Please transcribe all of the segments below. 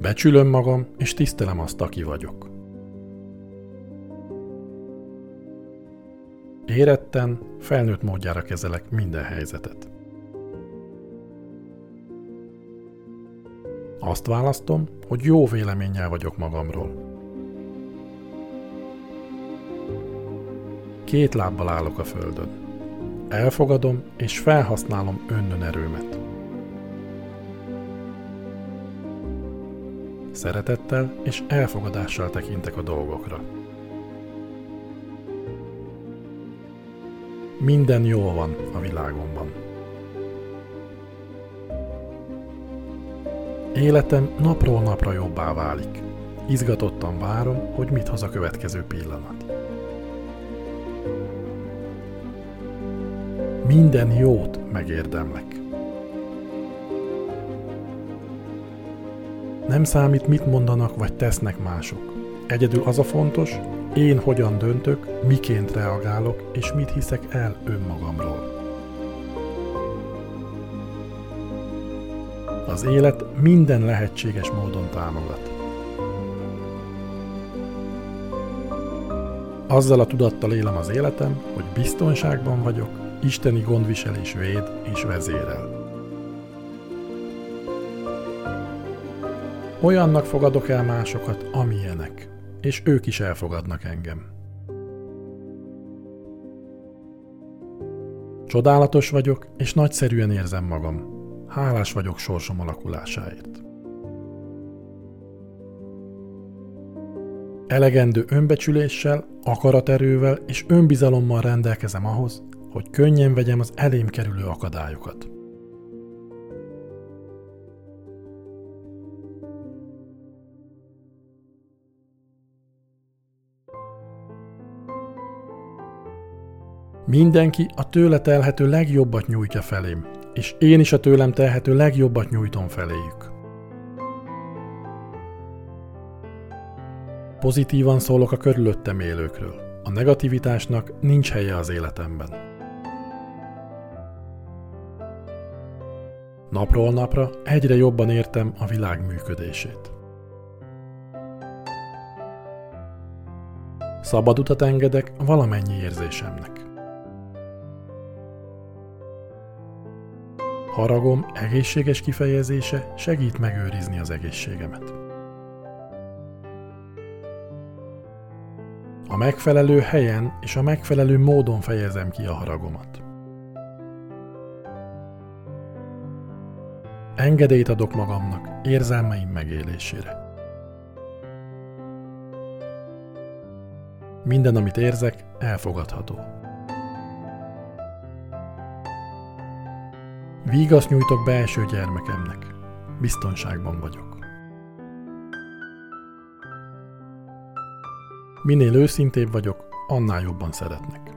Becsülöm magam, és tisztelem azt, aki vagyok. Éretten, felnőtt módjára kezelek minden helyzetet. Azt választom, hogy jó véleménnyel vagyok magamról. Két lábbal állok a földön. Elfogadom és felhasználom önnön erőmet. Szeretettel és elfogadással tekintek a dolgokra. Minden jól van a világomban. Életem napról napra jobbá válik. Izgatottan várom, hogy mit hoz a következő pillanat. Minden jót megérdemlek. Nem számít, mit mondanak vagy tesznek mások. Egyedül az a fontos, én hogyan döntök, miként reagálok, és mit hiszek el önmagamról. Az élet minden lehetséges módon támogat. Azzal a tudattal élem az életem, hogy biztonságban vagyok, isteni gondviselés véd és vezérel. Olyannak fogadok el másokat, amilyenek, és ők is elfogadnak engem. Csodálatos vagyok, és nagyszerűen érzem magam. Hálás vagyok sorsom alakulásáért. Elegendő önbecsüléssel, akaraterővel és önbizalommal rendelkezem ahhoz, hogy könnyen vegyem az elém kerülő akadályokat. Mindenki a tőle telhető legjobbat nyújtja felém, és én is a tőlem telhető legjobbat nyújtom feléjük. Pozitívan szólok a körülöttem élőkről. A negativitásnak nincs helye az életemben. Napról napra egyre jobban értem a világ működését. Szabad utat engedek valamennyi érzésemnek. Haragom egészséges kifejezése segít megőrizni az egészségemet. A megfelelő helyen és a megfelelő módon fejezem ki a haragomat. Engedélyt adok magamnak érzelmeim megélésére. Minden, amit érzek, elfogadható. Vígaszt nyújtok belső gyermekemnek. Biztonságban vagyok. Minél őszintébb vagyok, annál jobban szeretnek.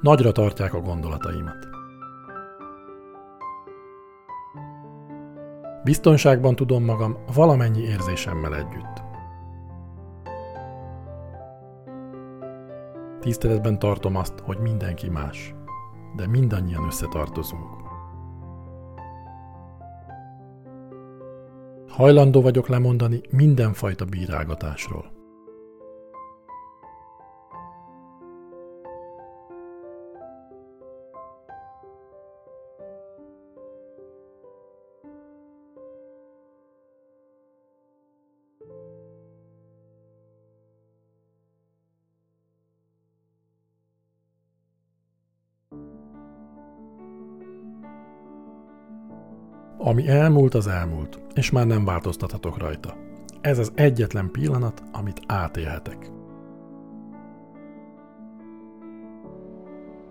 Nagyra tartják a gondolataimat. Biztonságban tudom magam valamennyi érzésemmel együtt. Tiszteletben tartom azt, hogy mindenki más, de mindannyian összetartozunk. Hajlandó vagyok lemondani mindenfajta bírálgatásról. Ami elmúlt, az elmúlt, és már nem változtathatok rajta. Ez az egyetlen pillanat, amit átélhetek.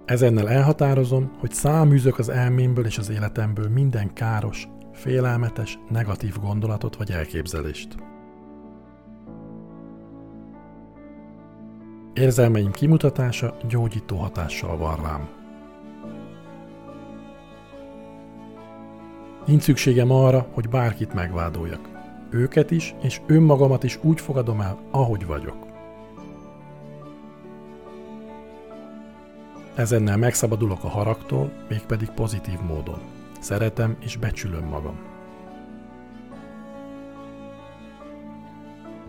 Ezennel elhatározom, hogy száműzök az elmémből és az életemből minden káros, félelmetes, negatív gondolatot vagy elképzelést. Érzelmeim kimutatása gyógyító hatással van rám. Nincs szükségem arra, hogy bárkit megvádoljak. Őket is, és önmagamat is úgy fogadom el, ahogy vagyok. Ezennel megszabadulok a haragtól, mégpedig pozitív módon. Szeretem és becsülöm magam.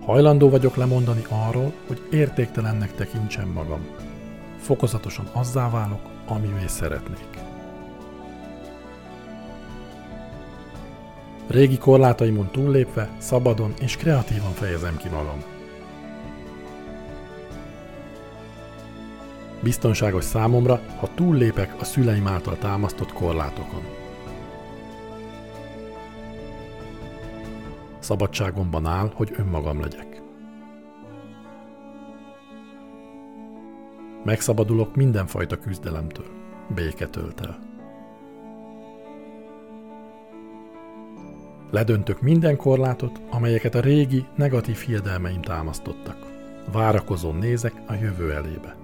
Hajlandó vagyok lemondani arról, hogy értéktelennek tekintsem magam. Fokozatosan azzá válok, amivé szeretnék. Régi korlátaimon túllépve, szabadon és kreatívan fejezem ki magam. Biztonságos számomra, ha túllépek a szüleim által támasztott korlátokon. Szabadságomban áll, hogy önmagam legyek. Megszabadulok mindenfajta küzdelemtől, béke tölt el. Ledöntök minden korlátot, amelyeket a régi, negatív hiedelmeim támasztottak. Várakozón nézek a jövő elébe.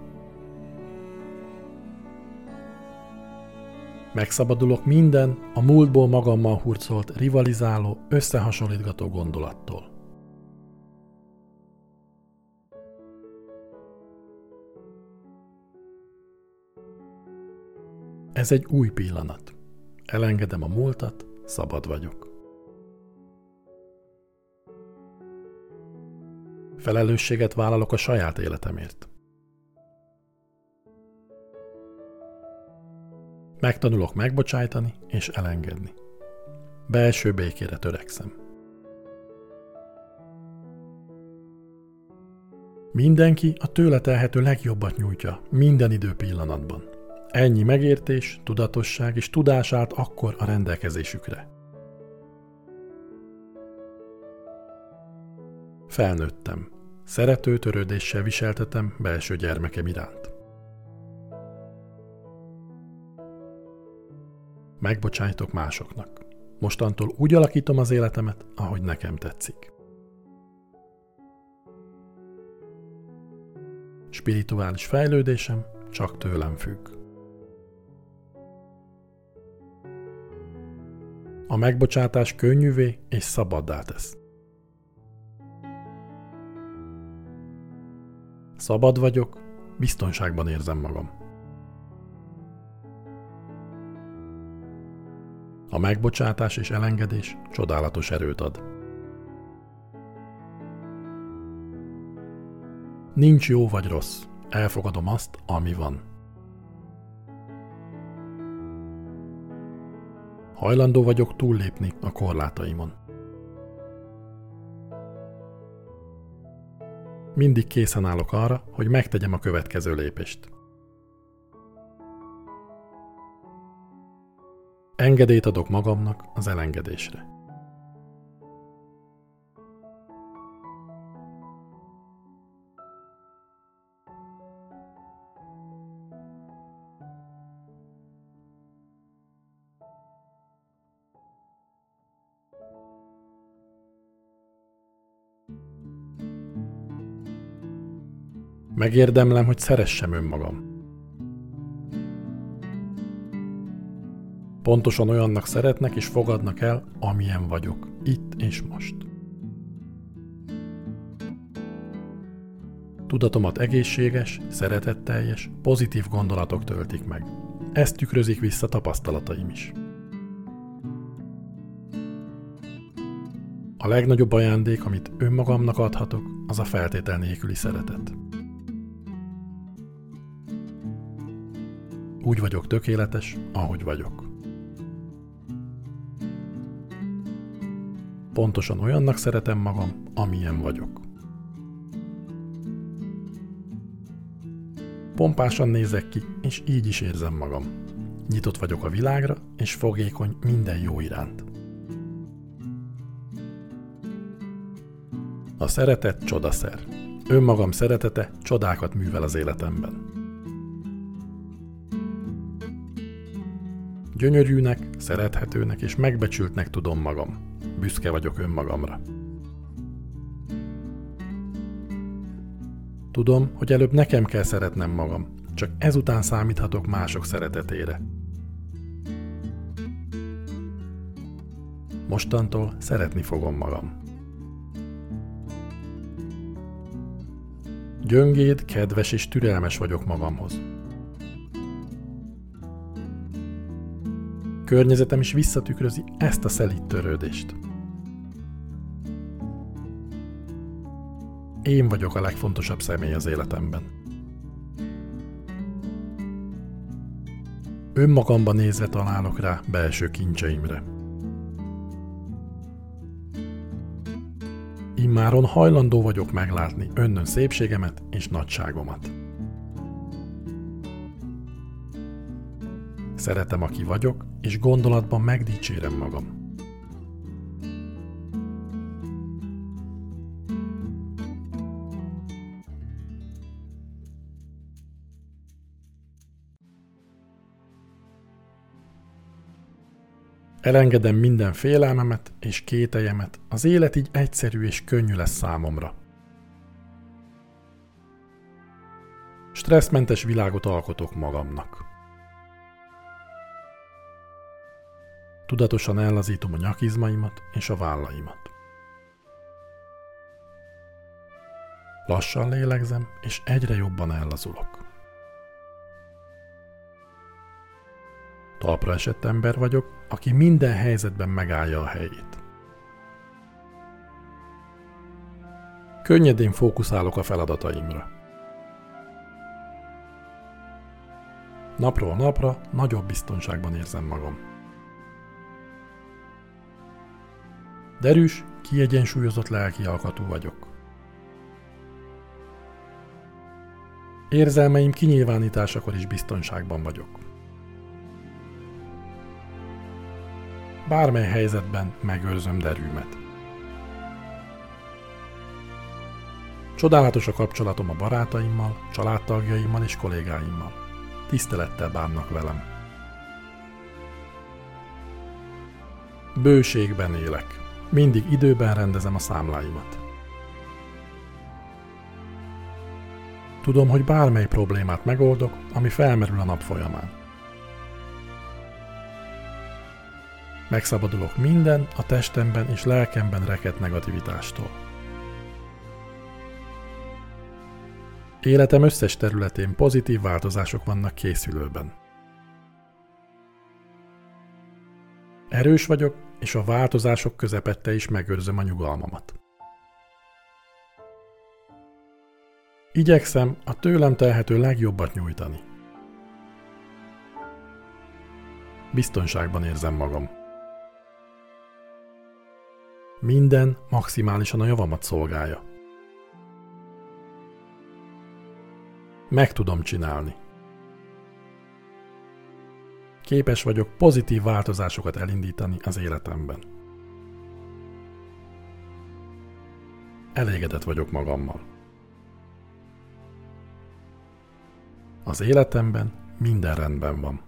Megszabadulok minden, a múltból magammal hurcolt, rivalizáló, összehasonlítgató gondolattól. Ez egy új pillanat. Elengedem a múltat, szabad vagyok. Felelősséget vállalok a saját életemért. Megtanulok megbocsájtani és elengedni. Belső békére törekszem. Mindenki a tőle telhető legjobbat nyújtja minden idő pillanatban. Ennyi megértés, tudatosság és tudás állt akkor a rendelkezésükre. Felnőttem. Szerető törődéssel viseltetem belső gyermekem iránt. Megbocsájtok másoknak. Mostantól úgy alakítom az életemet, ahogy nekem tetszik. Spirituális fejlődésem csak tőlem függ. A megbocsátás könnyűvé és szabaddá tesz. Szabad vagyok, biztonságban érzem magam. A megbocsátás és elengedés csodálatos erőt ad. Nincs jó vagy rossz, elfogadom azt, ami van. Hajlandó vagyok túllépni a korlátaimon. Mindig készen állok arra, hogy megtegyem a következő lépést. Engedélyt adok magamnak az elengedésre. Megérdemlem, hogy szeressem önmagam. Pontosan olyannak szeretnek és fogadnak el, amilyen vagyok, itt és most. Tudatomat egészséges, szeretetteljes, pozitív gondolatok töltik meg. Ezt tükrözik vissza tapasztalataim is. A legnagyobb ajándék, amit önmagamnak adhatok, az a feltétel nélküli szeretet. Úgy vagyok tökéletes, ahogy vagyok. Pontosan olyannak szeretem magam, amilyen vagyok. Pompásan nézek ki, és így is érzem magam. Nyitott vagyok a világra, és fogékony minden jó iránt. A szeretet csodaszer. Önmagam szeretete csodákat művel az életemben. Gyönyörűnek, szerethetőnek és megbecsültnek tudom magam büszke vagyok önmagamra. Tudom, hogy előbb nekem kell szeretnem magam, csak ezután számíthatok mások szeretetére. Mostantól szeretni fogom magam. Gyöngéd, kedves és türelmes vagyok magamhoz. Környezetem is visszatükrözi ezt a szelít törődést. Én vagyok a legfontosabb személy az életemben. Önmagamban nézve találok rá belső kincseimre. Immáron hajlandó vagyok meglátni önnön szépségemet és nagyságomat. Szeretem, aki vagyok, és gondolatban megdicsérem magam. Elengedem minden félelmemet és kételjemet, az élet így egyszerű és könnyű lesz számomra. Stresszmentes világot alkotok magamnak. Tudatosan ellazítom a nyakizmaimat és a vállaimat. Lassan lélegzem, és egyre jobban ellazulok. Talpra esett ember vagyok, aki minden helyzetben megállja a helyét. Könnyedén fókuszálok a feladataimra. Napról napra nagyobb biztonságban érzem magam. Derűs, kiegyensúlyozott lelki alkatú vagyok. Érzelmeim kinyilvánításakor is biztonságban vagyok. bármely helyzetben megőrzöm derűmet. Csodálatos a kapcsolatom a barátaimmal, családtagjaimmal és kollégáimmal. Tisztelettel bánnak velem. Bőségben élek. Mindig időben rendezem a számláimat. Tudom, hogy bármely problémát megoldok, ami felmerül a nap folyamán. Megszabadulok minden a testemben és lelkemben rekett negativitástól. Életem összes területén pozitív változások vannak készülőben. Erős vagyok, és a változások közepette is megőrzöm a nyugalmamat. Igyekszem a tőlem telhető legjobbat nyújtani. Biztonságban érzem magam. Minden maximálisan a javamat szolgálja. Meg tudom csinálni. Képes vagyok pozitív változásokat elindítani az életemben. Elégedett vagyok magammal. Az életemben minden rendben van.